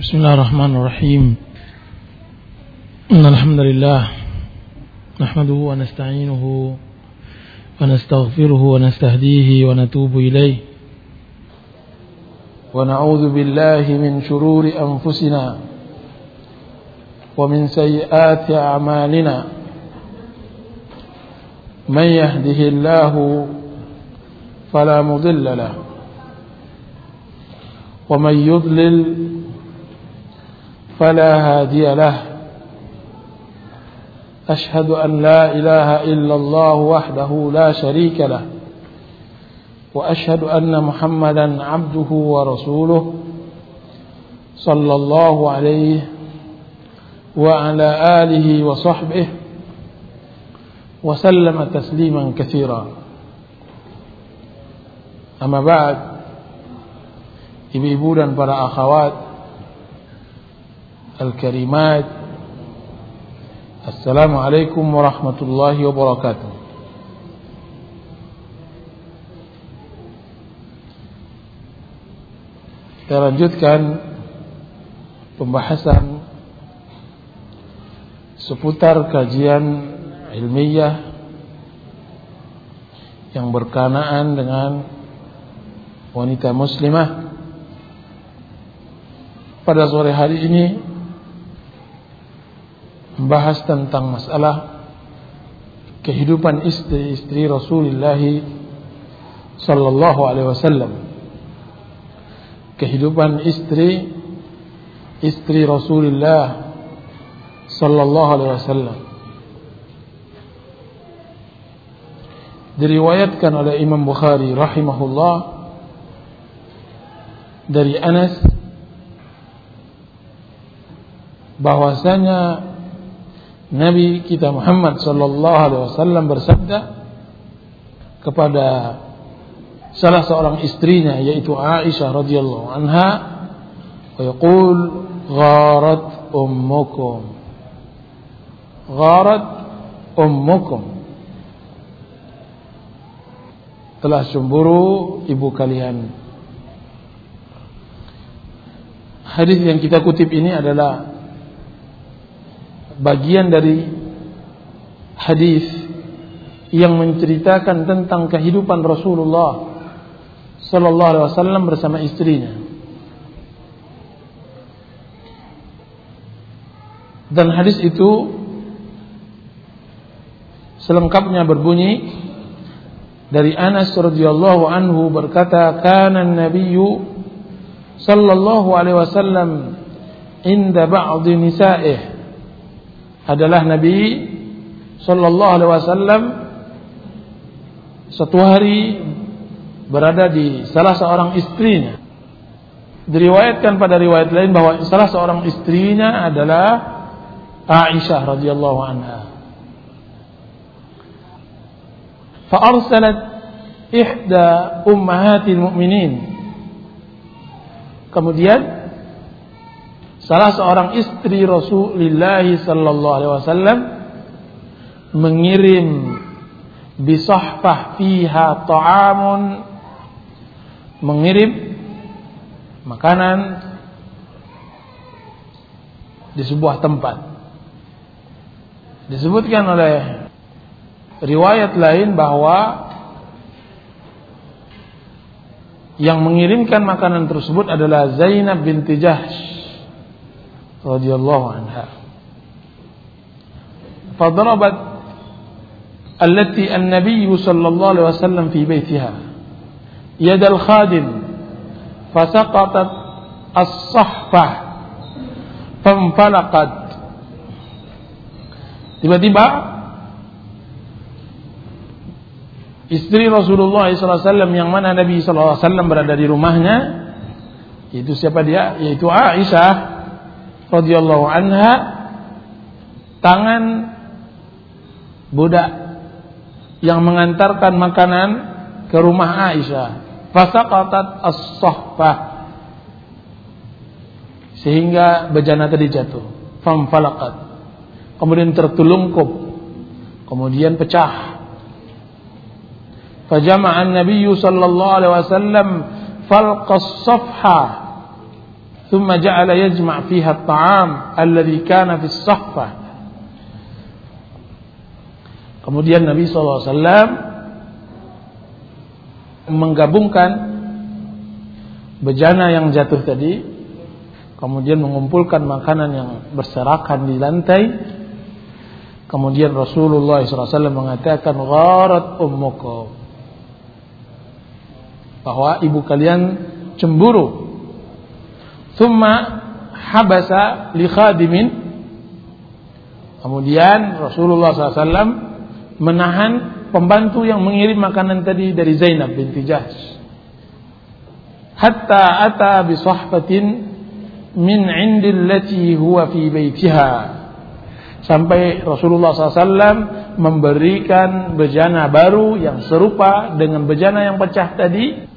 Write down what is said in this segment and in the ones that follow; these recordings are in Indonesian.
بسم الله الرحمن الرحيم إن الحمد لله نحمده ونستعينه ونستغفره ونستهديه ونتوب إليه ونعوذ بالله من شرور أنفسنا ومن سيئات أعمالنا من يهده الله فلا مضل له ومن يضلل فلا هادي له. أشهد أن لا إله إلا الله وحده لا شريك له. وأشهد أن محمدا عبده ورسوله صلى الله عليه وعلى آله وصحبه وسلم تسليما كثيرا. أما بعد dan para akhwat al-karimat. Assalamualaikum warahmatullahi wabarakatuh. Kita lanjutkan pembahasan seputar kajian ilmiah yang berkenaan dengan wanita muslimah. Pada sore hari ini membahas tentang masalah kehidupan istri-istri Rasulullah sallallahu alaihi wasallam. Kehidupan istri istri Rasulullah sallallahu alaihi wasallam. Diriwayatkan oleh Imam Bukhari rahimahullah dari Anas bahwasanya Nabi kita Muhammad sallallahu alaihi wasallam bersabda kepada salah seorang istrinya yaitu Aisyah radhiyallahu anha wa yaqul gharat ummukum. Gharat ummukum. Telah cemburu ibu kalian. Hadis yang kita kutip ini adalah bagian dari hadis yang menceritakan tentang kehidupan Rasulullah sallallahu alaihi wasallam bersama istrinya. Dan hadis itu selengkapnya berbunyi dari Anas radhiyallahu anhu berkata, "Kana an-nabiyyu sallallahu alaihi wasallam inda ba'd nisa'ih" adalah Nabi sallallahu alaihi wasallam satu hari berada di salah seorang istrinya. Diriwayatkan pada riwayat lain bahwa salah seorang istrinya adalah Aisyah radhiyallahu anha. فأرسلت إحدى أمهات المؤمنين kemudian salah seorang istri Rasulullah sallallahu alaihi wasallam mengirim bisahfah fiha ta'amun mengirim makanan di sebuah tempat. Disebutkan oleh riwayat lain bahwa yang mengirimkan makanan tersebut adalah Zainab binti Jahsh radhiyallahu anha. فضربت التي النبي صلى الله عليه وسلم في بيتها يد الخادم فسقطت الصحفة فانفلقت tiba-tiba istri Rasulullah SAW yang mana Nabi SAW berada di rumahnya itu siapa dia yaitu Aisyah radhiyallahu anha tangan budak yang mengantarkan makanan ke rumah Aisyah. Fasaqatat as sehingga bejana tadi jatuh. Famfalaqat. Kemudian tertelungkup kemudian pecah. Fajama'an nabiyyu sallallahu alaihi wasallam falqas safha ثم جعل يجمع فيها الطعام الذي كان في الصحفة Kemudian Nabi SAW menggabungkan bejana yang jatuh tadi, kemudian mengumpulkan makanan yang berserakan di lantai. Kemudian Rasulullah SAW mengatakan, "Gharat ummukum." Bahwa ibu kalian cemburu Thumma habasa li khadimin. Kemudian Rasulullah SAW menahan pembantu yang mengirim makanan tadi dari Zainab binti Jahsh. Hatta ata bi min indillati huwa fi baitiha. Sampai Rasulullah SAW memberikan bejana baru yang serupa dengan bejana yang pecah tadi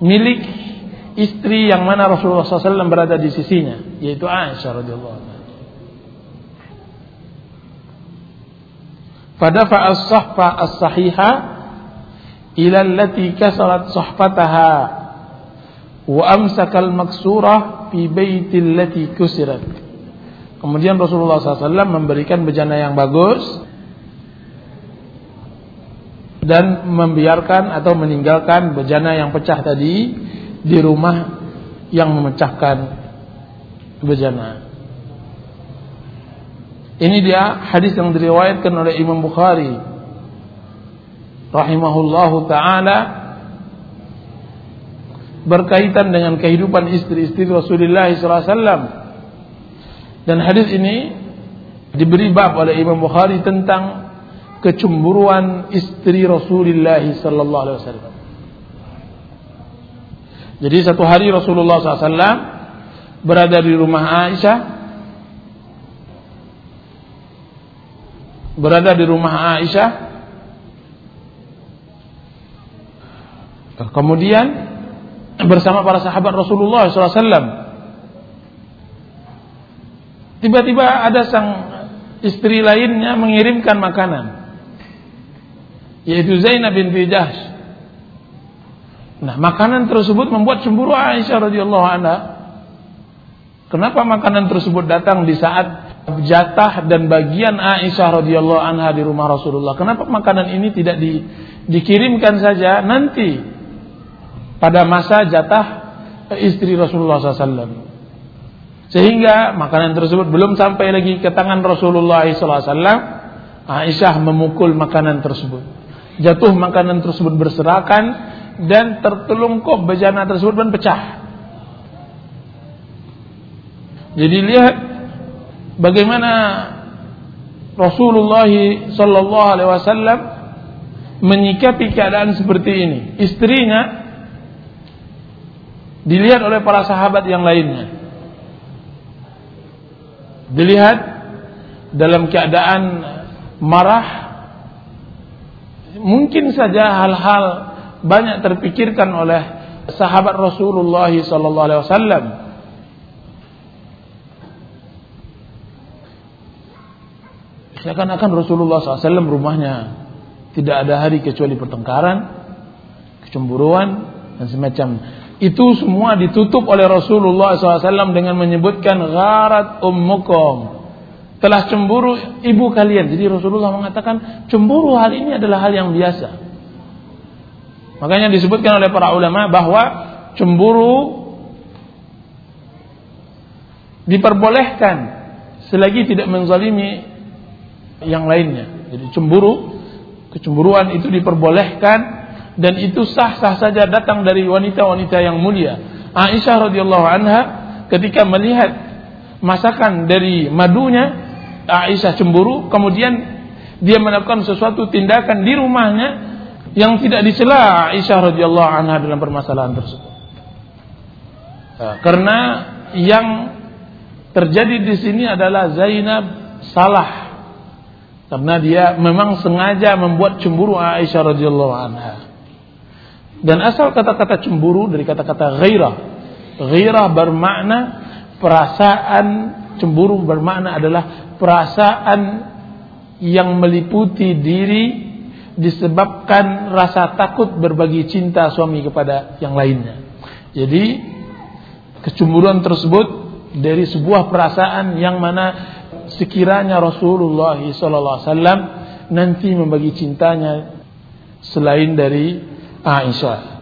milik istri yang mana Rasulullah SAW berada di sisinya, yaitu Aisyah radhiyallahu anha. Fadafa as-sahfa as-sahiha ila allati kasarat sahfataha wa amsaka al-maksurah fi baiti allati kusirat. Kemudian Rasulullah SAW memberikan bejana yang bagus dan membiarkan atau meninggalkan bejana yang pecah tadi di rumah yang memecahkan bejana. Ini dia hadis yang diriwayatkan oleh Imam Bukhari rahimahullahu taala berkaitan dengan kehidupan istri-istri Rasulullah SAW. Dan hadis ini diberi bab oleh Imam Bukhari tentang kecemburuan istri Rasulullah sallallahu alaihi wasallam. Jadi satu hari Rasulullah SAW berada di rumah Aisyah, berada di rumah Aisyah, kemudian bersama para sahabat Rasulullah SAW. Tiba-tiba ada sang istri lainnya mengirimkan makanan, yaitu Zainab bin Jahsh. Nah, makanan tersebut membuat cemburu Aisyah radhiyallahu anha. Kenapa makanan tersebut datang di saat jatah dan bagian Aisyah radhiyallahu anha di rumah Rasulullah? Kenapa makanan ini tidak di, dikirimkan saja nanti pada masa jatah istri Rasulullah SAW? Sehingga makanan tersebut belum sampai lagi ke tangan Rasulullah SAW, Aisyah memukul makanan tersebut. Jatuh makanan tersebut berserakan dan tertelungkup bejana tersebut dan pecah. Jadi lihat bagaimana Rasulullah sallallahu alaihi wasallam menyikapi keadaan seperti ini. Istrinya dilihat oleh para sahabat yang lainnya. Dilihat dalam keadaan marah mungkin saja hal-hal banyak terpikirkan oleh sahabat Rasulullah sallallahu alaihi wasallam. Seakan-akan Rasulullah SAW rumahnya tidak ada hari kecuali pertengkaran, kecemburuan dan semacam. Itu semua ditutup oleh Rasulullah SAW dengan menyebutkan gharat ummukum. Telah cemburu ibu kalian. Jadi Rasulullah mengatakan cemburu hal ini adalah hal yang biasa. Makanya disebutkan oleh para ulama bahwa cemburu diperbolehkan selagi tidak menzalimi yang lainnya. Jadi cemburu, kecemburuan itu diperbolehkan dan itu sah-sah saja datang dari wanita-wanita yang mulia. Aisyah radhiyallahu anha ketika melihat masakan dari madunya, Aisyah cemburu, kemudian dia melakukan sesuatu tindakan di rumahnya yang tidak dicela Aisyah radhiyallahu anha dalam permasalahan tersebut. Karena yang terjadi di sini adalah Zainab salah karena dia memang sengaja membuat cemburu Aisyah radhiyallahu anha. Dan asal kata-kata cemburu dari kata-kata ghairah. Ghairah bermakna perasaan cemburu bermakna adalah perasaan yang meliputi diri disebabkan rasa takut berbagi cinta suami kepada yang lainnya. Jadi kecemburuan tersebut dari sebuah perasaan yang mana sekiranya Rasulullah SAW nanti membagi cintanya selain dari Aisyah.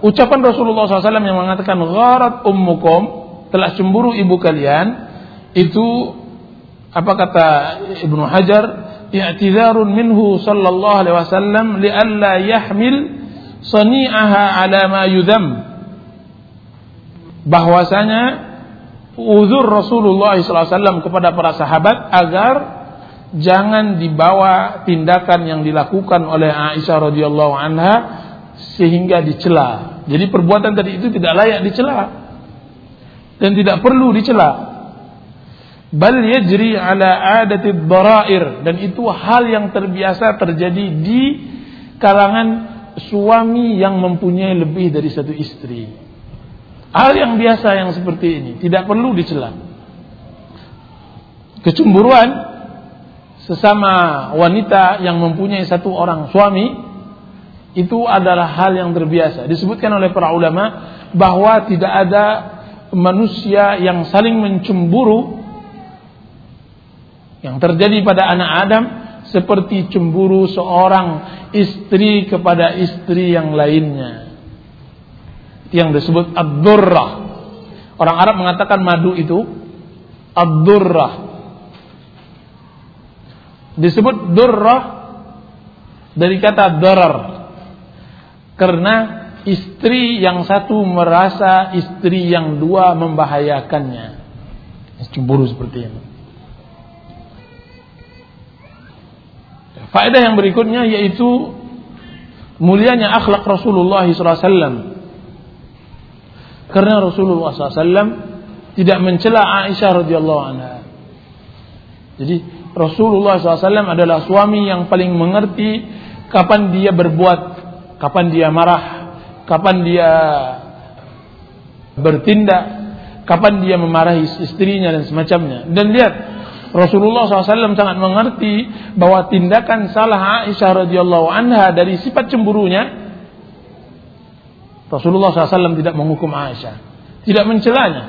Ucapan Rasulullah SAW yang mengatakan gharat ummukum telah cemburu ibu kalian itu apa kata Ibnu Hajar i'tidharun minhu sallallahu alaihi wasallam li'alla yahmil sani'aha ala ma yudham bahwasanya uzur Rasulullah SAW kepada para sahabat agar jangan dibawa tindakan yang dilakukan oleh Aisyah radhiyallahu anha sehingga dicela. Jadi perbuatan tadi itu tidak layak dicela dan tidak perlu dicela. Bal yajri ala adati dharair dan itu hal yang terbiasa terjadi di kalangan suami yang mempunyai lebih dari satu istri. Hal yang biasa yang seperti ini tidak perlu dicela. Kecemburuan sesama wanita yang mempunyai satu orang suami itu adalah hal yang terbiasa. Disebutkan oleh para ulama bahwa tidak ada manusia yang saling mencemburu yang terjadi pada anak Adam seperti cemburu seorang istri kepada istri yang lainnya yang disebut ad-durrah. Orang Arab mengatakan madu itu ad-durrah. Disebut durrah dari kata darar. Karena istri yang satu merasa istri yang dua membahayakannya. Cemburu seperti ini. Faedah yang berikutnya yaitu mulianya akhlak Rasulullah SAW karena Rasulullah SAW tidak mencela Aisyah radhiyallahu anha. Jadi Rasulullah SAW adalah suami yang paling mengerti kapan dia berbuat, kapan dia marah, kapan dia bertindak, kapan dia memarahi istrinya dan semacamnya. Dan lihat Rasulullah SAW sangat mengerti bahwa tindakan salah Aisyah radhiyallahu anha dari sifat cemburunya Rasulullah SAW tidak menghukum Aisyah, tidak mencelanya,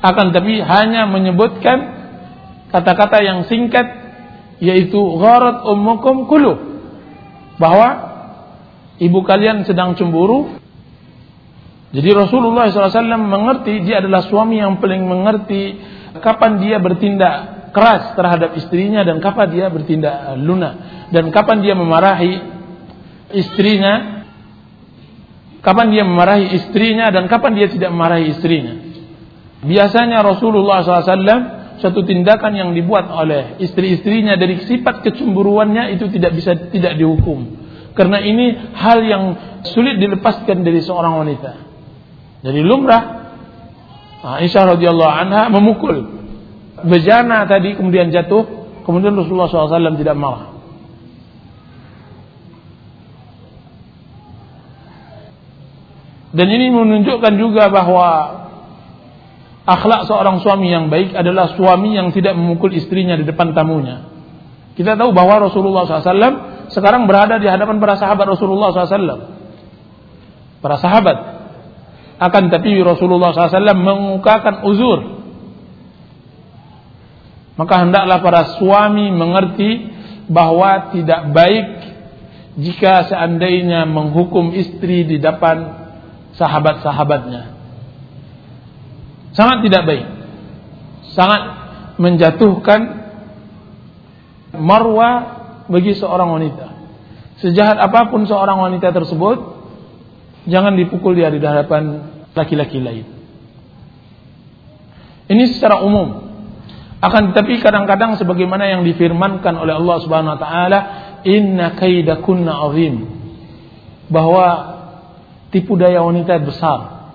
akan tapi hanya menyebutkan kata-kata yang singkat yaitu gharat ummukum kulu bahwa ibu kalian sedang cemburu. Jadi Rasulullah SAW mengerti dia adalah suami yang paling mengerti kapan dia bertindak keras terhadap istrinya dan kapan dia bertindak lunak dan kapan dia memarahi istrinya kapan dia memarahi istrinya dan kapan dia tidak memarahi istrinya. Biasanya Rasulullah SAW satu tindakan yang dibuat oleh istri-istrinya dari sifat kecemburuannya itu tidak bisa tidak dihukum. Karena ini hal yang sulit dilepaskan dari seorang wanita. Jadi lumrah Aisyah radhiyallahu anha memukul bejana tadi kemudian jatuh, kemudian Rasulullah SAW tidak marah. Dan ini menunjukkan juga bahwa akhlak seorang suami yang baik adalah suami yang tidak memukul istrinya di depan tamunya. Kita tahu bahwa Rasulullah SAW sekarang berada di hadapan para sahabat Rasulullah SAW. Para sahabat. Akan tapi Rasulullah SAW mengukakan uzur. Maka hendaklah para suami mengerti bahwa tidak baik jika seandainya menghukum istri di depan sahabat-sahabatnya. Sangat tidak baik. Sangat menjatuhkan marwah bagi seorang wanita. Sejahat apa pun seorang wanita tersebut, jangan dipukul dia di hadapan laki-laki lain. Ini secara umum. Akan tetapi kadang-kadang sebagaimana yang difirmankan oleh Allah Subhanahu wa taala, "Inna kaidakunna azim." Bahwa tipu daya wanita besar.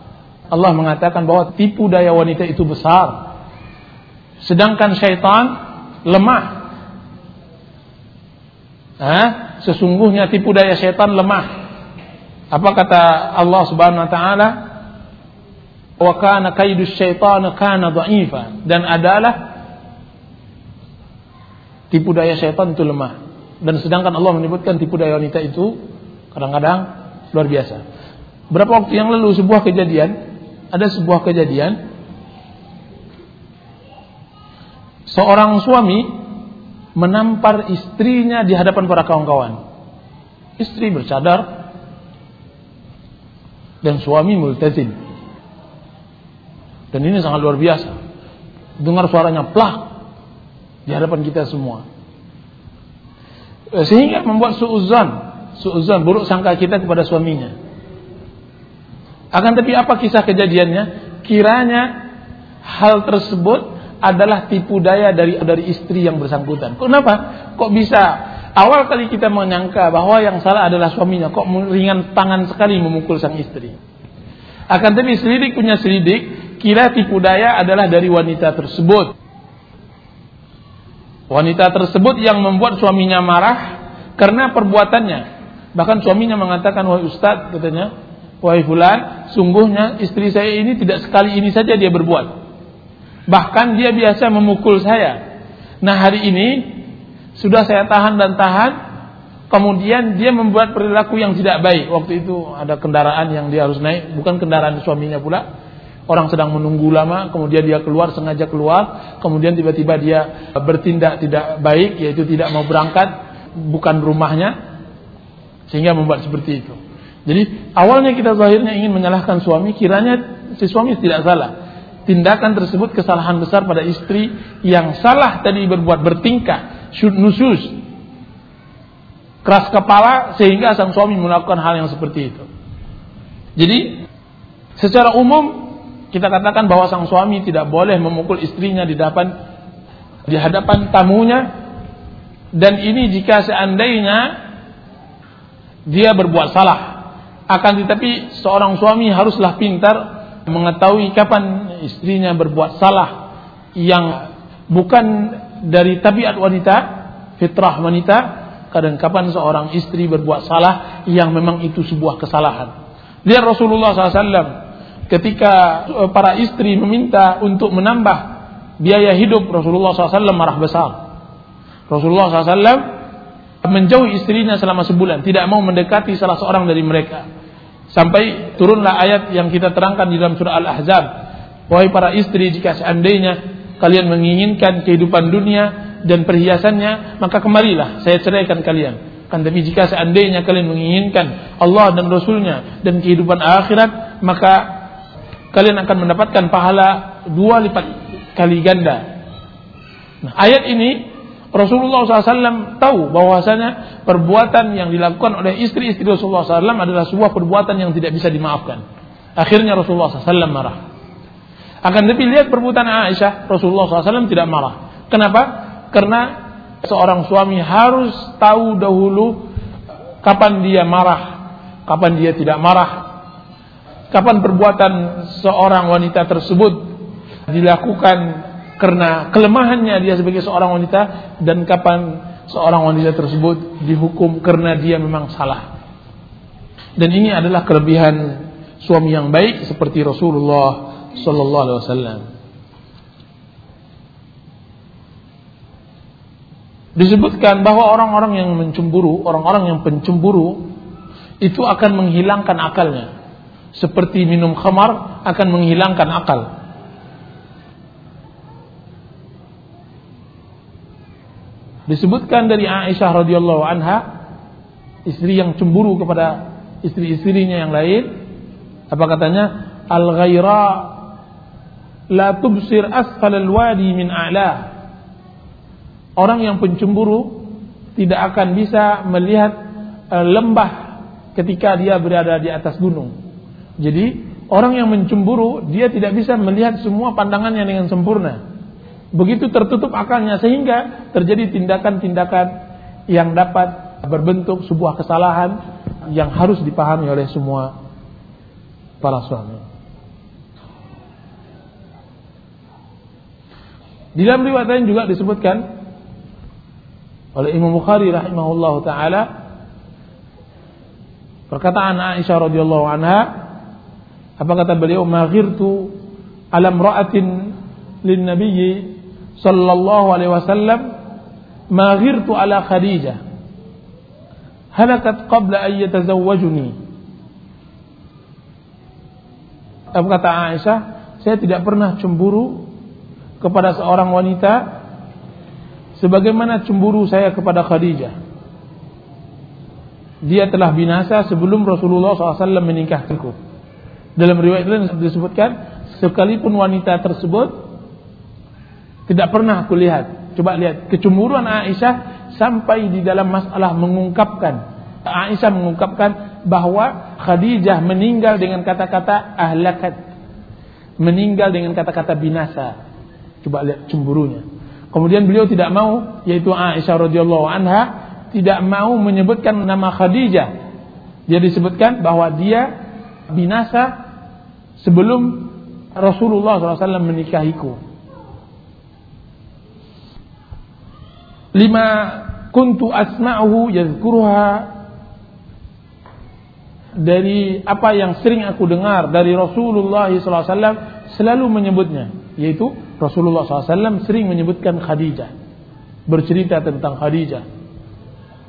Allah mengatakan bahwa tipu daya wanita itu besar. Sedangkan syaitan lemah. Hah? Sesungguhnya tipu daya syaitan lemah. Apa kata Allah Subhanahu wa taala? Wa kana kaidu syaitan kana dha'ifa dan adalah tipu daya syaitan itu lemah. Dan sedangkan Allah menyebutkan tipu daya wanita itu Kadang-kadang luar biasa. Berapa waktu yang lalu sebuah kejadian, ada sebuah kejadian seorang suami menampar istrinya di hadapan para kawan-kawan. Istri bercadar dan suami multazim. Dan ini sangat luar biasa. Dengar suaranya plak di hadapan kita semua. Eh, sehingga membuat suuzan, suuzan buruk sangka kita kepada suaminya. Akan tapi apa kisah kejadiannya? Kiranya hal tersebut adalah tipu daya dari dari istri yang bersangkutan. Kenapa? Kok bisa awal kali kita menyangka bahwa yang salah adalah suaminya, kok ringan tangan sekali memukul sang istri. Akan tapi selidik punya selidik, kira tipu daya adalah dari wanita tersebut. Wanita tersebut yang membuat suaminya marah karena perbuatannya. Bahkan suaminya mengatakan, wahai ustadz, katanya, wahai fulan, sungguhnya istri saya ini tidak sekali ini saja dia berbuat. Bahkan dia biasa memukul saya. Nah hari ini sudah saya tahan dan tahan, kemudian dia membuat perilaku yang tidak baik. Waktu itu ada kendaraan yang dia harus naik, bukan kendaraan suaminya pula orang sedang menunggu lama, kemudian dia keluar sengaja keluar, kemudian tiba-tiba dia bertindak tidak baik, yaitu tidak mau berangkat, bukan rumahnya, sehingga membuat seperti itu. Jadi awalnya kita zahirnya ingin menyalahkan suami, kiranya si suami tidak salah. Tindakan tersebut kesalahan besar pada istri yang salah tadi berbuat bertingkah, nusus, keras kepala sehingga sang suami melakukan hal yang seperti itu. Jadi secara umum kita katakan bahwa sang suami tidak boleh memukul istrinya di depan di hadapan tamunya. Dan ini jika seandainya dia berbuat salah. Akan tetapi seorang suami haruslah pintar mengetahui kapan istrinya berbuat salah yang bukan dari tabiat wanita fitrah wanita kadang kapan seorang istri berbuat salah yang memang itu sebuah kesalahan. Lihat Rasulullah SAW ketika eh, para istri meminta untuk menambah biaya hidup Rasulullah SAW marah besar. Rasulullah SAW menjauhi istrinya selama sebulan, tidak mau mendekati salah seorang dari mereka. Sampai turunlah ayat yang kita terangkan di dalam surah Al-Ahzab. Wahai para istri, jika seandainya kalian menginginkan kehidupan dunia dan perhiasannya, maka kemarilah saya ceraikan kalian. Kan tapi jika seandainya kalian menginginkan Allah dan Rasulnya dan kehidupan akhirat, maka kalian akan mendapatkan pahala dua lipat kali ganda. Nah, ayat ini Rasulullah SAW tahu bahwasanya perbuatan yang dilakukan oleh istri-istri Rasulullah SAW adalah sebuah perbuatan yang tidak bisa dimaafkan. Akhirnya Rasulullah SAW marah. Akan tapi lihat perbuatan Aisyah, Rasulullah SAW tidak marah. Kenapa? Karena seorang suami harus tahu dahulu kapan dia marah, kapan dia tidak marah, kapan perbuatan seorang wanita tersebut dilakukan karena kelemahannya dia sebagai seorang wanita dan kapan seorang wanita tersebut dihukum karena dia memang salah. Dan ini adalah kelebihan suami yang baik seperti Rasulullah sallallahu alaihi wasallam. Disebutkan bahwa orang-orang yang mencemburu, orang-orang yang pencemburu itu akan menghilangkan akalnya seperti minum khamar akan menghilangkan akal. Disebutkan dari Aisyah radhiyallahu anha, istri yang cemburu kepada istri-istrinya yang lain, apa katanya? Al-ghaira la tubsir asfal al-wadi min a'la. Orang yang pencemburu tidak akan bisa melihat eh, lembah ketika dia berada di atas gunung. Jadi orang yang mencemburu dia tidak bisa melihat semua pandangannya dengan sempurna. Begitu tertutup akalnya sehingga terjadi tindakan-tindakan yang dapat berbentuk sebuah kesalahan yang harus dipahami oleh semua para suami. Di dalam riwayat lain juga disebutkan oleh Imam Bukhari rahimahullahu taala perkataan Aisyah radhiyallahu anha apa kata beliau? Maghirtu alam ra'atin lin nabiyyi sallallahu alaihi wasallam maghirtu ala Khadijah. halakat qabla an yatazawwajuni. Apa kata Aisyah, saya tidak pernah cemburu kepada seorang wanita sebagaimana cemburu saya kepada Khadijah. Dia telah binasa sebelum Rasulullah SAW menikahkanku. Dalam riwayat lain disebutkan, sekalipun wanita tersebut tidak pernah aku lihat. Coba lihat kecemburuan Aisyah sampai di dalam masalah mengungkapkan. Aisyah mengungkapkan bahwa Khadijah meninggal dengan kata-kata ahlakat. Meninggal dengan kata-kata binasa. Coba lihat cemburunya. Kemudian beliau tidak mau yaitu Aisyah radhiyallahu anha tidak mau menyebutkan nama Khadijah. Dia disebutkan bahwa dia binasa sebelum Rasulullah SAW menikahiku. Lima kuntu asma'uhu yadhkuruha dari apa yang sering aku dengar dari Rasulullah SAW selalu menyebutnya yaitu Rasulullah SAW sering menyebutkan Khadijah bercerita tentang Khadijah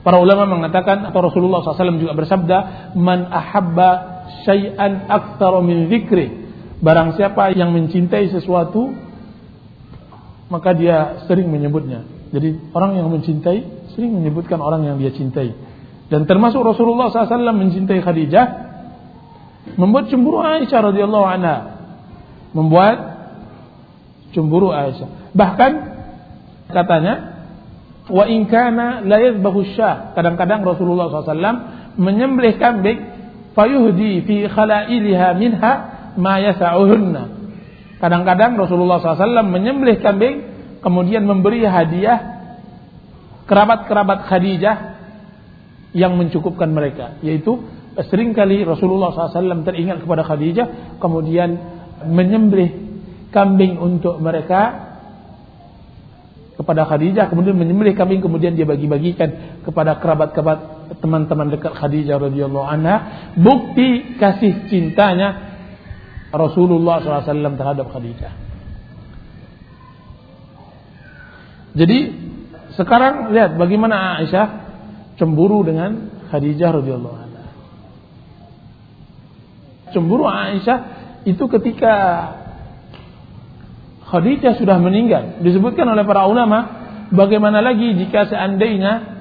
para ulama mengatakan atau Rasulullah SAW juga bersabda man ahabba syai'an aktsara min dzikri barang siapa yang mencintai sesuatu maka dia sering menyebutnya jadi orang yang mencintai sering menyebutkan orang yang dia cintai dan termasuk Rasulullah SAW mencintai Khadijah membuat cemburu Aisyah radhiyallahu anha membuat cemburu Aisyah. Bahkan katanya wa in kana la yadhbahu syah. Kadang-kadang Rasulullah SAW menyembelih kambing fayuhdi fi khalailiha minha ma yasa'uhunna. Kadang-kadang Rasulullah SAW menyembelih kambing kemudian memberi hadiah kerabat-kerabat Khadijah yang mencukupkan mereka yaitu sering kali Rasulullah SAW teringat kepada Khadijah kemudian menyembelih kambing untuk mereka kepada Khadijah kemudian menyembelih kambing kemudian dia bagi-bagikan kepada kerabat-kerabat teman-teman dekat Khadijah radhiyallahu anha bukti kasih cintanya Rasulullah SAW terhadap Khadijah jadi sekarang lihat bagaimana Aisyah cemburu dengan Khadijah radhiyallahu anha cemburu Aisyah itu ketika Khadijah sudah meninggal. Disebutkan oleh para ulama, bagaimana lagi jika seandainya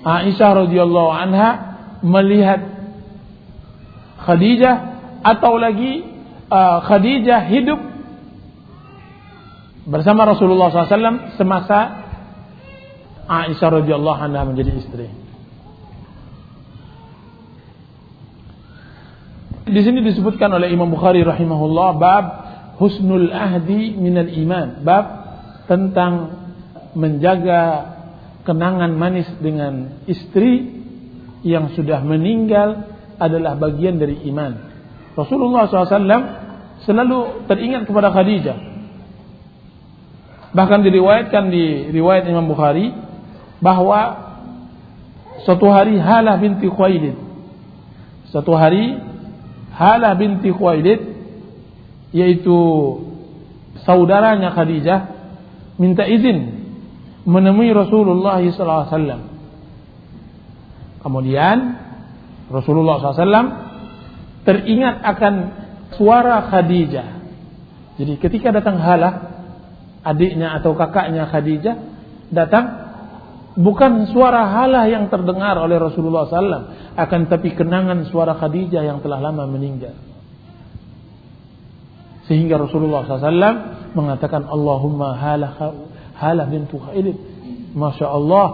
Aisyah radhiyallahu anha melihat Khadijah atau lagi uh, Khadijah hidup bersama Rasulullah SAW semasa Aisyah radhiyallahu anha menjadi istri. Di sini disebutkan oleh Imam Bukhari rahimahullah bab husnul ahdi minal iman bab tentang menjaga kenangan manis dengan istri yang sudah meninggal adalah bagian dari iman. Rasulullah SAW selalu teringat kepada Khadijah. Bahkan diriwayatkan di riwayat Imam Bukhari bahwa suatu hari Halah binti Khuwailid suatu hari Halah binti Khuwailid yaitu saudaranya Khadijah minta izin menemui Rasulullah SAW. Kemudian Rasulullah SAW teringat akan suara Khadijah. Jadi ketika datang Halah, adiknya atau kakaknya Khadijah datang, bukan suara Halah yang terdengar oleh Rasulullah SAW, akan tapi kenangan suara Khadijah yang telah lama meninggal. Sehingga Rasulullah SAW mengatakan Allahumma halah Halah bintu Khailid. Masya Allah.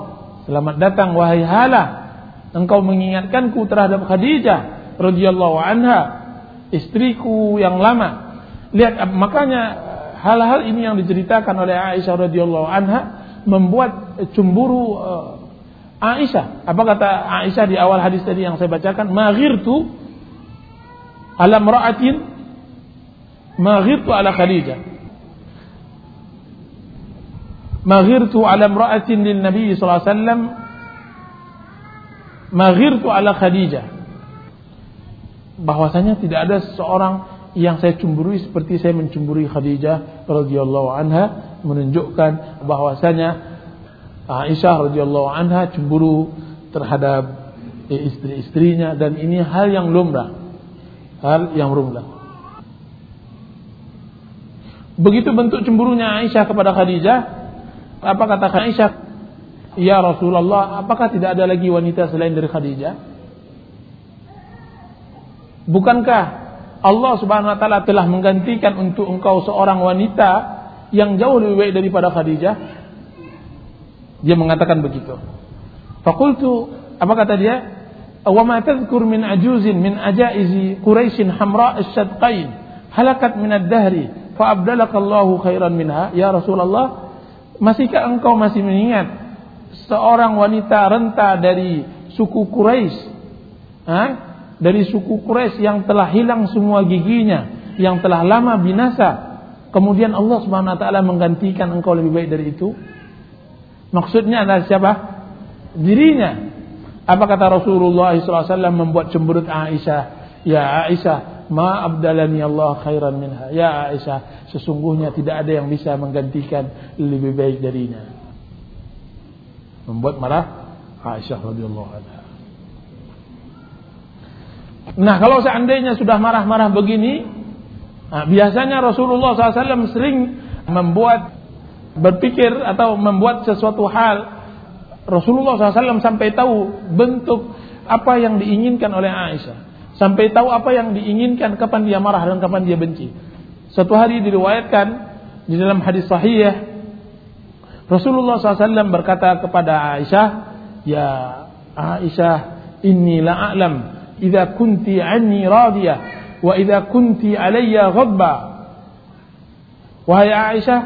Selamat datang wahai Halah. Engkau mengingatkanku terhadap Khadijah radhiyallahu anha, istriku yang lama. Lihat makanya hal-hal ini yang diceritakan oleh Aisyah radhiyallahu anha membuat cemburu eh, Aisyah. Apa kata Aisyah di awal hadis tadi yang saya bacakan? Maghirtu ala maghir tu ala Khadijah maghirtu ala imra'atin lin nabi sallallahu alaihi wasallam. Maghirtu ala khadijah. Bahwasanya tidak ada seorang yang saya cemburui seperti saya mencemburui Khadijah radhiyallahu anha menunjukkan bahwasanya Aisyah radhiyallahu anha cemburu terhadap eh, istri-istrinya dan ini hal yang lumrah. Hal yang lumrah. Begitu bentuk cemburunya Aisyah kepada Khadijah apa kata Aisyah? Ya Rasulullah, apakah tidak ada lagi wanita selain dari Khadijah? Bukankah Allah Subhanahu wa taala telah menggantikan untuk engkau seorang wanita yang jauh lebih baik daripada Khadijah? Dia mengatakan begitu. Fakultu, apa kata dia? Wa ma tadhkur min ajuzin min ajaizi Quraisyin hamra asyadqain halakat min ad-dahri fa abdalakallahu khairan minha ya Rasulullah masihkah engkau masih mengingat seorang wanita renta dari suku Quraisy? Dari suku Quraisy yang telah hilang semua giginya yang telah lama binasa. Kemudian Allah Subhanahu wa taala menggantikan engkau lebih baik dari itu. Maksudnya adalah siapa? Dirinya. Apa kata Rasulullah SAW membuat cemberut Aisyah? Ya Aisyah, ma abdalani Allah khairan minha. Ya Aisyah, sesungguhnya tidak ada yang bisa menggantikan lebih baik darinya. Membuat marah Aisyah radhiyallahu anha. Nah, kalau seandainya sudah marah-marah begini, nah, biasanya Rasulullah SAW sering membuat berpikir atau membuat sesuatu hal Rasulullah SAW sampai tahu bentuk apa yang diinginkan oleh Aisyah. Sampai tahu apa yang diinginkan, kapan dia marah dan kapan dia benci. Satu hari diriwayatkan di dalam hadis sahih Rasulullah SAW berkata kepada Aisyah, Ya Aisyah, inni la'alam idza kunti anni radiyah wa idza kunti alayya ghadba. Wahai Aisyah,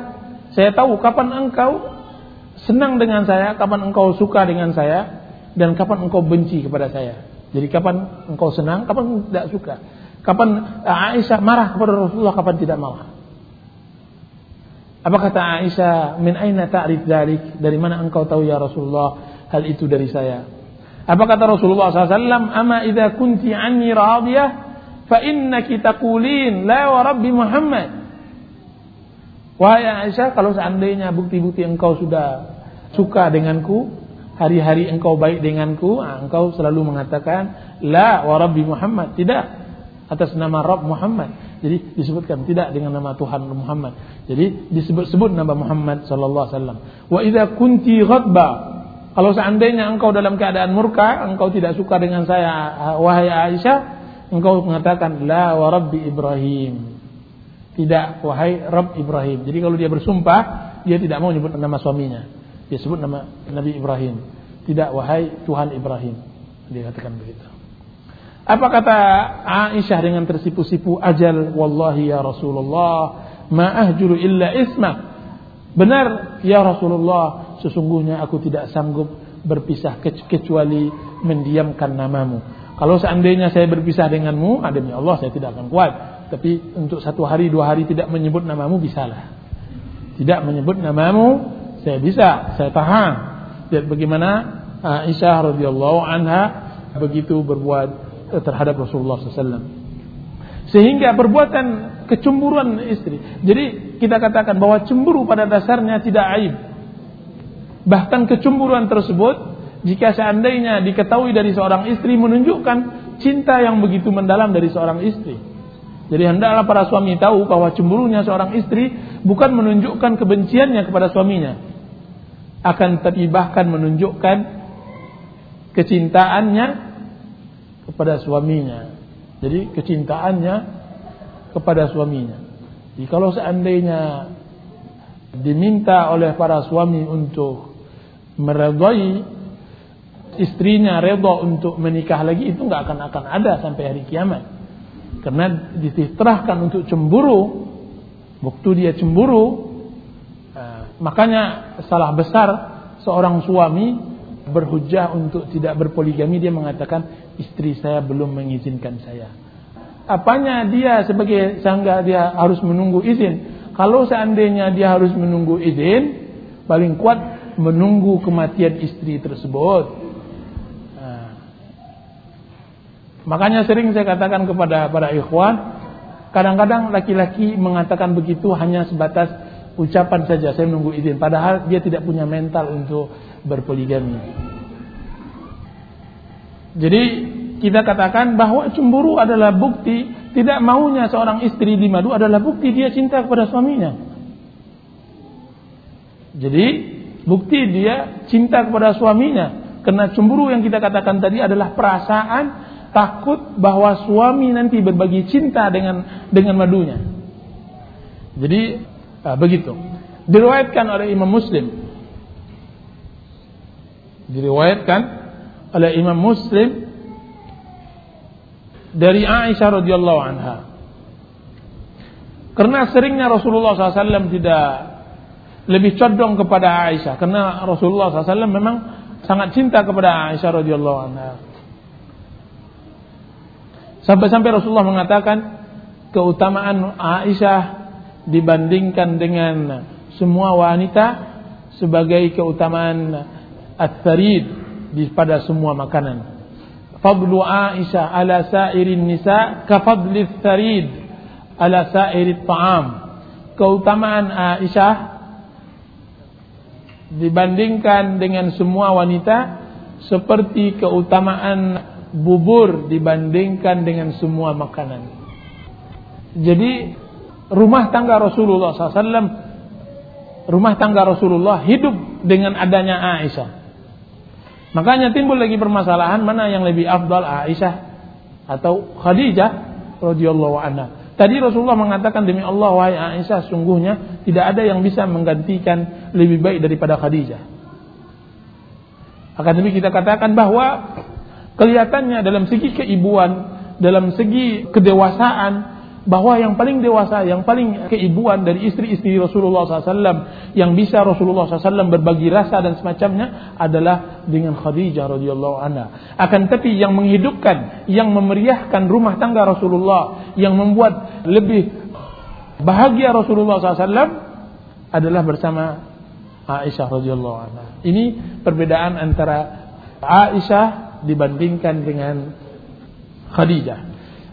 saya tahu kapan engkau senang dengan saya, kapan engkau suka dengan saya, dan kapan engkau benci kepada saya. Jadi kapan engkau senang, kapan tidak suka. Kapan Aisyah marah kepada Rasulullah, kapan tidak marah. Apa kata Aisyah? Min aina ta'rif dzalik? Dari mana engkau tahu ya Rasulullah hal itu dari saya? Apa kata Rasulullah SAW? Ama idza kunti anni radiyah fa innaki taqulin la wa rabbi Muhammad. Wahai Aisyah, kalau seandainya bukti-bukti engkau sudah suka denganku, hari-hari engkau baik denganku, ah, engkau selalu mengatakan la wa rabbi Muhammad, tidak atas nama Rabb Muhammad. Jadi disebutkan tidak dengan nama Tuhan Muhammad. Jadi disebut-sebut nama Muhammad sallallahu alaihi wasallam. Wa idza kunti ghadba kalau seandainya engkau dalam keadaan murka, engkau tidak suka dengan saya ah, wahai Aisyah, engkau mengatakan la wa rabbi Ibrahim. Tidak, wahai Rabb Ibrahim. Jadi kalau dia bersumpah, dia tidak mau menyebut nama suaminya. Dia sebut nama Nabi Ibrahim. Tidak, wahai Tuhan Ibrahim. Dia katakan begitu. Apa kata Aisyah dengan tersipu-sipu ajal wallahi ya Rasulullah ma ahjuru illa isma. Benar ya Rasulullah, sesungguhnya aku tidak sanggup berpisah kecuali mendiamkan namamu. Kalau seandainya saya berpisah denganmu, demi Allah saya tidak akan kuat. Tapi untuk satu hari dua hari tidak menyebut namamu bisalah. Tidak menyebut namamu saya bisa, saya tahan. Lihat bagaimana Aisyah radhiyallahu anha begitu berbuat terhadap Rasulullah SAW. Sehingga perbuatan kecemburuan istri. Jadi kita katakan bahwa cemburu pada dasarnya tidak aib. Bahkan kecemburuan tersebut jika seandainya diketahui dari seorang istri menunjukkan cinta yang begitu mendalam dari seorang istri. Jadi hendaklah para suami tahu bahwa cemburunya seorang istri bukan menunjukkan kebenciannya kepada suaminya. Akan tapi bahkan menunjukkan kecintaannya kepada suaminya. Jadi kecintaannya kepada suaminya. Jadi kalau seandainya diminta oleh para suami untuk meredai istrinya redha untuk menikah lagi itu nggak akan akan ada sampai hari kiamat. Karena difitrahkan untuk cemburu, waktu dia cemburu, makanya salah besar seorang suami berhujah untuk tidak berpoligami dia mengatakan istri saya belum mengizinkan saya. Apanya dia sebagai sangga dia harus menunggu izin. Kalau seandainya dia harus menunggu izin, paling kuat menunggu kematian istri tersebut. Makanya sering saya katakan kepada para ikhwan, kadang-kadang laki-laki mengatakan begitu hanya sebatas ucapan saja, saya menunggu izin. Padahal dia tidak punya mental untuk berpoligami. Jadi kita katakan bahwa cemburu adalah bukti tidak maunya seorang istri di madu adalah bukti dia cinta kepada suaminya. Jadi bukti dia cinta kepada suaminya karena cemburu yang kita katakan tadi adalah perasaan takut bahwa suami nanti berbagi cinta dengan dengan madunya. Jadi nah, begitu. Diriwayatkan oleh Imam Muslim. Diriwayatkan oleh Imam Muslim dari Aisyah radhiyallahu anha. Karena seringnya Rasulullah SAW tidak lebih condong kepada Aisyah karena Rasulullah SAW memang sangat cinta kepada Aisyah radhiyallahu anha. Sampai-sampai Rasulullah mengatakan keutamaan Aisyah dibandingkan dengan semua wanita sebagai keutamaan at-tharid pada semua makanan fadlu Aisyah ala sairin nisa ka fadli tharid ala sairit ta'am keutamaan Aisyah dibandingkan dengan semua wanita seperti keutamaan bubur dibandingkan dengan semua makanan. Jadi rumah tangga Rasulullah SAW, rumah tangga Rasulullah hidup dengan adanya Aisyah. Makanya timbul lagi permasalahan mana yang lebih afdal Aisyah atau Khadijah radhiyallahu anha. Tadi Rasulullah mengatakan demi Allah wahai Aisyah sungguhnya tidak ada yang bisa menggantikan lebih baik daripada Khadijah. Akan demi kita katakan bahwa kelihatannya dalam segi keibuan, dalam segi kedewasaan bahwa yang paling dewasa, yang paling keibuan dari istri-istri Rasulullah SAW yang bisa Rasulullah SAW berbagi rasa dan semacamnya adalah dengan Khadijah radhiyallahu anha. Akan tapi yang menghidupkan, yang memeriahkan rumah tangga Rasulullah, yang membuat lebih bahagia Rasulullah SAW adalah bersama Aisyah radhiyallahu anha. Ini perbedaan antara Aisyah dibandingkan dengan Khadijah.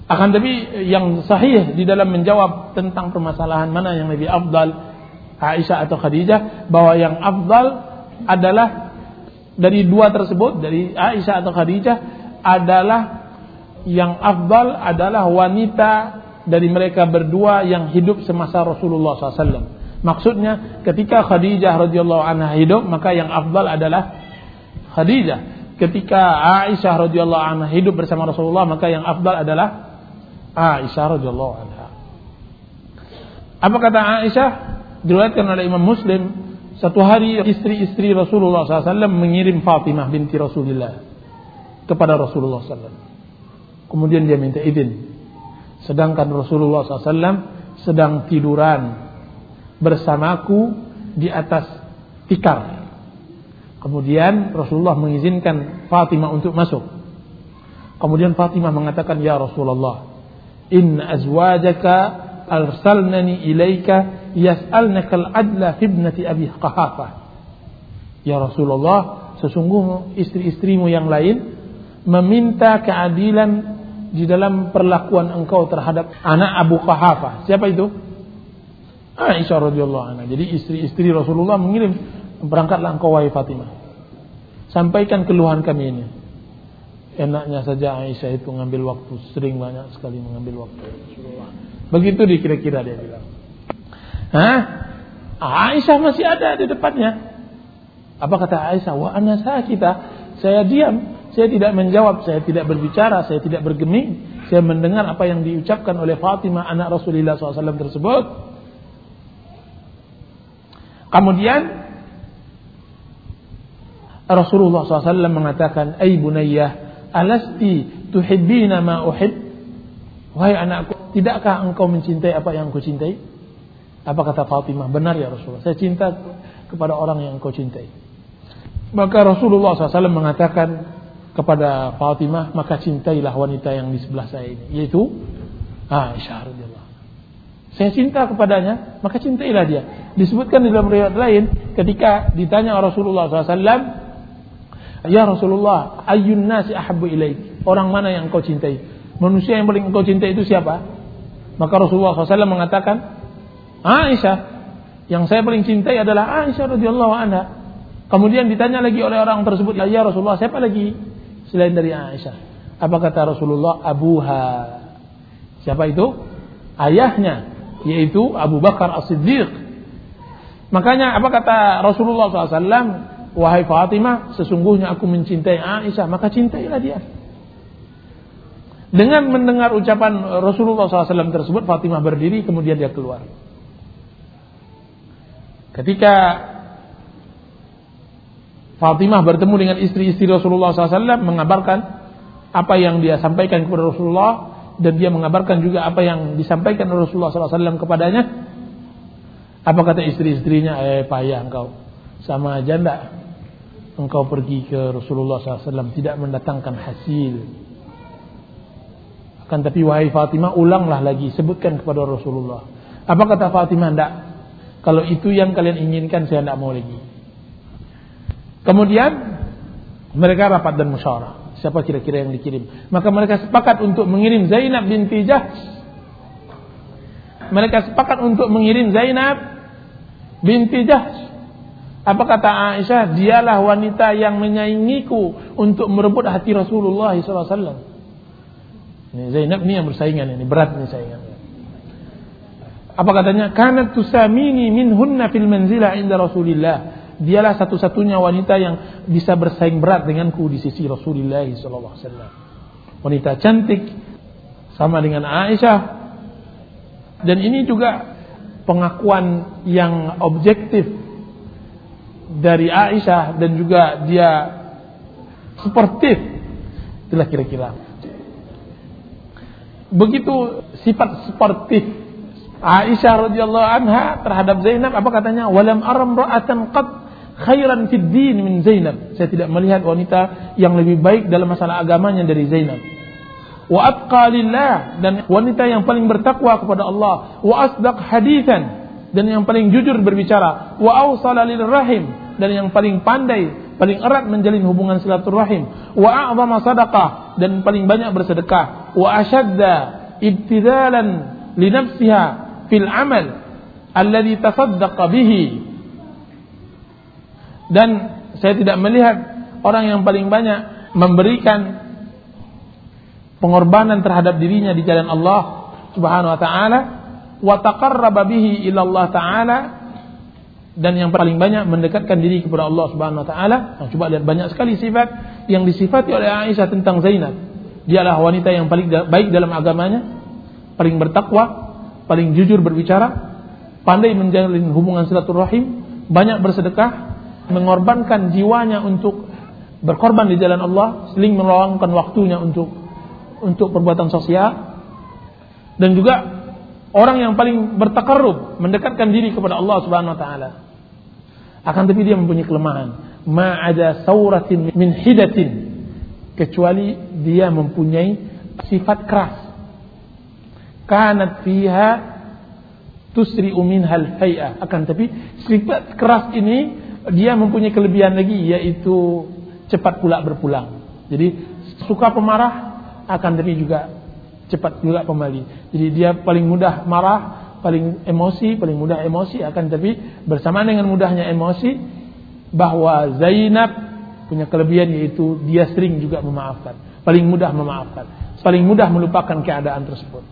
Akan tapi yang sahih di dalam menjawab tentang permasalahan mana yang lebih afdal Aisyah atau Khadijah bahwa yang afdal adalah dari dua tersebut dari Aisyah atau Khadijah adalah yang afdal adalah wanita dari mereka berdua yang hidup semasa Rasulullah SAW. Maksudnya ketika Khadijah radhiyallahu anha hidup maka yang afdal adalah Khadijah. Ketika Aisyah radhiyallahu anha hidup bersama Rasulullah maka yang afdal adalah Aisyah radhiyallahu anha. Apa kata Aisyah? Diriwayatkan oleh Imam Muslim, satu hari istri-istri Rasulullah SAW mengirim Fatimah binti Rasulullah kepada Rasulullah SAW. Kemudian dia minta izin. Sedangkan Rasulullah SAW sedang tiduran bersamaku di atas tikar. Kemudian Rasulullah mengizinkan Fatimah untuk masuk. Kemudian Fatimah mengatakan, Ya Rasulullah, in azwajaka arsalnani ilaika yas'alnaka al-adla fi ibnati abi qahafa ya Rasulullah sesungguhnya istri-istrimu yang lain meminta keadilan di dalam perlakuan engkau terhadap anak Abu Qahafa. Siapa itu? Aisyah radhiyallahu anha. Jadi istri-istri Rasulullah mengirim berangkatlah engkau wahai Fatimah. Sampaikan keluhan kami ini enaknya saja Aisyah itu ngambil waktu sering banyak sekali mengambil waktu. Begitu dikira-kira dia bilang. Hah? Aisyah masih ada di depannya. Apa kata Aisyah? Wa ana kita saya diam. Saya tidak menjawab. Saya tidak berbicara. Saya tidak bergeming. Saya mendengar apa yang diucapkan oleh Fatimah anak Rasulullah SAW tersebut. Kemudian Rasulullah SAW mengatakan, Ay bunayyah, alasti tuhibbina ma uhib? Wahai anakku tidakkah engkau mencintai apa yang aku cintai? Apa kata Fatimah? Benar ya Rasulullah saya cinta kepada orang yang engkau cintai. Maka Rasulullah SAW mengatakan kepada Fatimah maka cintailah wanita yang di sebelah saya ini. Yaitu Aisyah radhiyallahu saya cinta kepadanya, maka cintailah dia. Disebutkan di dalam riwayat lain, ketika ditanya Rasulullah SAW, Ya Rasulullah, ayun nasi ahabbu ilaik. Orang mana yang engkau cintai? Manusia yang paling engkau cintai itu siapa? Maka Rasulullah SAW mengatakan, Aisyah. Yang saya paling cintai adalah Aisyah radhiyallahu anha. Kemudian ditanya lagi oleh orang tersebut, ya Rasulullah, siapa lagi? selain dari Aisyah. Apa kata Rasulullah? Abuha. Siapa itu? Ayahnya, yaitu Abu Bakar As-Siddiq. Makanya apa kata Rasulullah SAW? Wahai Fatimah, sesungguhnya aku mencintai Aisyah, maka cintailah dia. Dengan mendengar ucapan Rasulullah SAW tersebut, Fatimah berdiri, kemudian dia keluar. Ketika Fatimah bertemu dengan istri-istri Rasulullah SAW mengabarkan apa yang dia sampaikan kepada Rasulullah dan dia mengabarkan juga apa yang disampaikan Rasulullah SAW kepadanya. Apa kata istri-istrinya? Eh payah engkau. Sama aja enggak engkau pergi ke Rasulullah SAW tidak mendatangkan hasil. Akan tapi wahai Fatimah ulanglah lagi sebutkan kepada Rasulullah. Apa kata Fatimah? Enggak. Kalau itu yang kalian inginkan saya tidak mau lagi. Kemudian mereka rapat dan musyawarah. Siapa kira-kira yang dikirim? Maka mereka sepakat untuk mengirim Zainab binti Jahsh. Mereka sepakat untuk mengirim Zainab binti Jahsh. Apa kata Aisyah? Dialah wanita yang menyaingiku untuk merebut hati Rasulullah SAW. Ini Zainab ini yang bersaingan ini berat ini saingan. Apa katanya? Karena tusamini minhunna fil manzilah inda Rasulillah dialah satu-satunya wanita yang bisa bersaing berat denganku di sisi Rasulullah SAW. Wanita cantik sama dengan Aisyah dan ini juga pengakuan yang objektif dari Aisyah dan juga dia sportif itulah kira-kira begitu sifat sportif Aisyah radhiyallahu anha terhadap Zainab apa katanya walam aram ra'atan qad khairan fid din min Zainab. Saya tidak melihat wanita yang lebih baik dalam masalah agamanya dari Zainab. Wa atqa lillah dan wanita yang paling bertakwa kepada Allah, wa asdaq hadithan dan yang paling jujur berbicara, wa awsala rahim dan yang paling pandai, paling erat menjalin hubungan silaturahim, wa a'zama sadaqah dan paling banyak bersedekah, wa ashadda ibtidalan li nafsiha fil amal alladhi tasaddaqa bihi. Dan saya tidak melihat orang yang paling banyak memberikan pengorbanan terhadap dirinya di jalan Allah Subhanahu wa taala wa bihi taala dan yang paling banyak mendekatkan diri kepada Allah Subhanahu wa taala. Nah, coba lihat banyak sekali sifat yang disifati oleh Aisyah tentang Zainab. Dialah wanita yang paling baik dalam agamanya, paling bertakwa, paling jujur berbicara, pandai menjalin hubungan silaturahim, banyak bersedekah, mengorbankan jiwanya untuk berkorban di jalan Allah, seling meluangkan waktunya untuk untuk perbuatan sosial dan juga orang yang paling bertakarrub mendekatkan diri kepada Allah Subhanahu wa taala. Akan tapi dia mempunyai kelemahan. Ma ada sauratin min hidatin kecuali dia mempunyai sifat keras. Kanat fiha tusri minhal hay'ah. Akan tapi sifat keras ini dia mempunyai kelebihan lagi yaitu cepat pula berpulang. Jadi suka pemarah akan tapi juga cepat juga kembali. Jadi dia paling mudah marah, paling emosi, paling mudah emosi akan tapi bersamaan dengan mudahnya emosi bahwa Zainab punya kelebihan yaitu dia sering juga memaafkan, paling mudah memaafkan, paling mudah melupakan keadaan tersebut.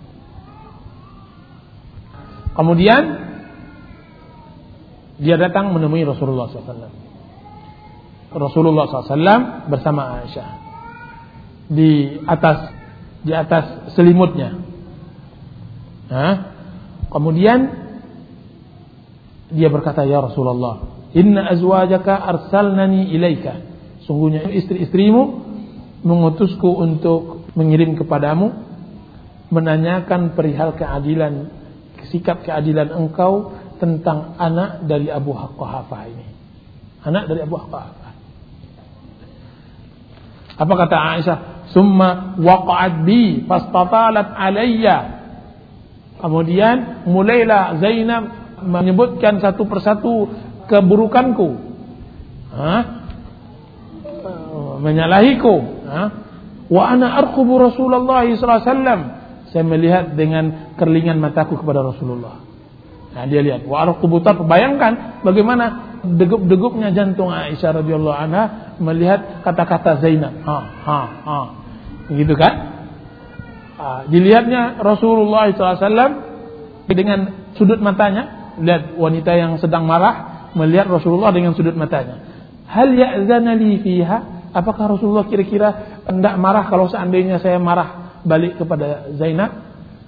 Kemudian dia datang menemui Rasulullah SAW. Rasulullah SAW bersama Aisyah di atas di atas selimutnya. Nah, kemudian dia berkata, "Ya Rasulullah, inna azwajaka arsalnani ilaika." Sungguhnya istri-istrimu mengutusku untuk mengirim kepadamu menanyakan perihal keadilan sikap keadilan engkau tentang anak dari Abu Quhafah ini. Anak dari Abu Quhafah. Apa kata Aisyah? Summa waqa'at bi fastatalat alayya. Kemudian mulailah Zainab menyebutkan satu persatu keburukanku. Hah? Menyalahiku. Hah? Wa ana arqubu Rasulullah sallallahu alaihi wasallam. Saya melihat dengan kerlingan mataku kepada Rasulullah. Nah dia lihat wa arqubutar bayangkan bagaimana degup-degupnya jantung Aisyah radhiyallahu anha melihat kata-kata Zainab. Ha ha ha. Gitu kan? Ah, dilihatnya Rasulullah SAW dengan sudut matanya, lihat wanita yang sedang marah melihat Rasulullah dengan sudut matanya. Hal ya'zana li fiha? Apakah Rasulullah kira-kira hendak marah kalau seandainya saya marah balik kepada Zainab?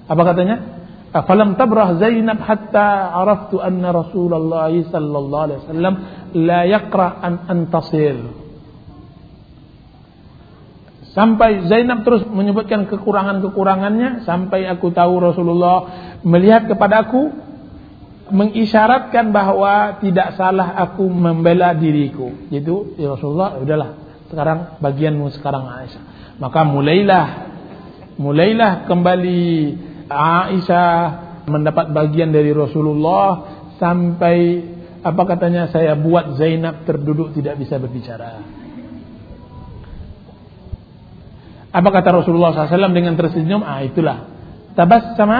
Apa katanya? Falam tabrah Zainab hatta araftu anna Rasulullah sallallahu alaihi wasallam la yaqra an antasil. Sampai Zainab terus menyebutkan kekurangan-kekurangannya sampai aku tahu Rasulullah melihat kepadaku mengisyaratkan bahwa tidak salah aku membela diriku. Itu ya Rasulullah, udahlah. Sekarang bagianmu sekarang Aisyah. Maka mulailah mulailah kembali Aisyah mendapat bagian dari Rasulullah sampai apa katanya saya buat Zainab terduduk tidak bisa berbicara. Apa kata Rasulullah SAW dengan tersenyum? Ah itulah tabas sama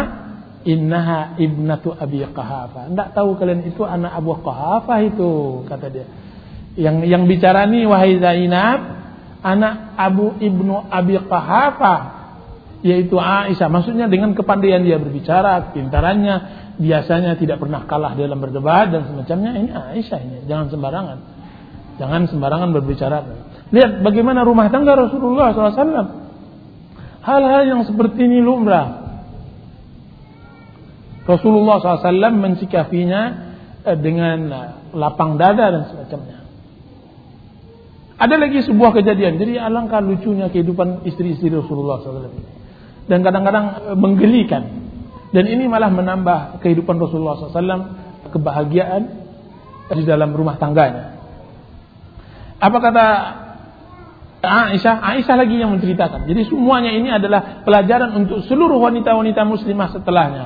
innaha ibnatu Abi Qahafa. Tidak tahu kalian itu anak Abu Qahafa itu kata dia. Yang yang bicara nih wahai Zainab, anak Abu Ibnu Abi Qahafa yaitu Aisyah. Maksudnya dengan kepandaian dia berbicara, pintarannya, biasanya tidak pernah kalah dalam berdebat dan semacamnya. Ini Aisyah ini, jangan sembarangan. Jangan sembarangan berbicara. Lihat bagaimana rumah tangga Rasulullah SAW. Hal-hal yang seperti ini lumrah. Rasulullah SAW mensikapinya eh, dengan eh, lapang dada dan semacamnya. Ada lagi sebuah kejadian. Jadi alangkah lucunya kehidupan istri-istri Rasulullah SAW dan kadang-kadang e, menggelikan. Dan ini malah menambah kehidupan Rasulullah SAW kebahagiaan di dalam rumah tangganya. Apa kata Aisyah? Aisyah lagi yang menceritakan. Jadi semuanya ini adalah pelajaran untuk seluruh wanita-wanita muslimah setelahnya.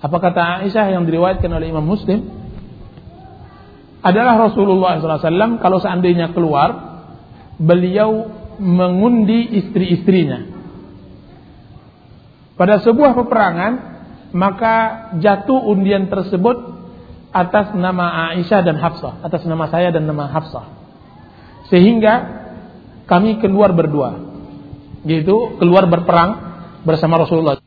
Apa kata Aisyah yang diriwayatkan oleh Imam Muslim? Adalah Rasulullah SAW kalau seandainya keluar, beliau mengundi istri-istrinya pada sebuah peperangan maka jatuh undian tersebut atas nama Aisyah dan Hafsah, atas nama saya dan nama Hafsah. Sehingga kami keluar berdua, yaitu keluar berperang bersama Rasulullah.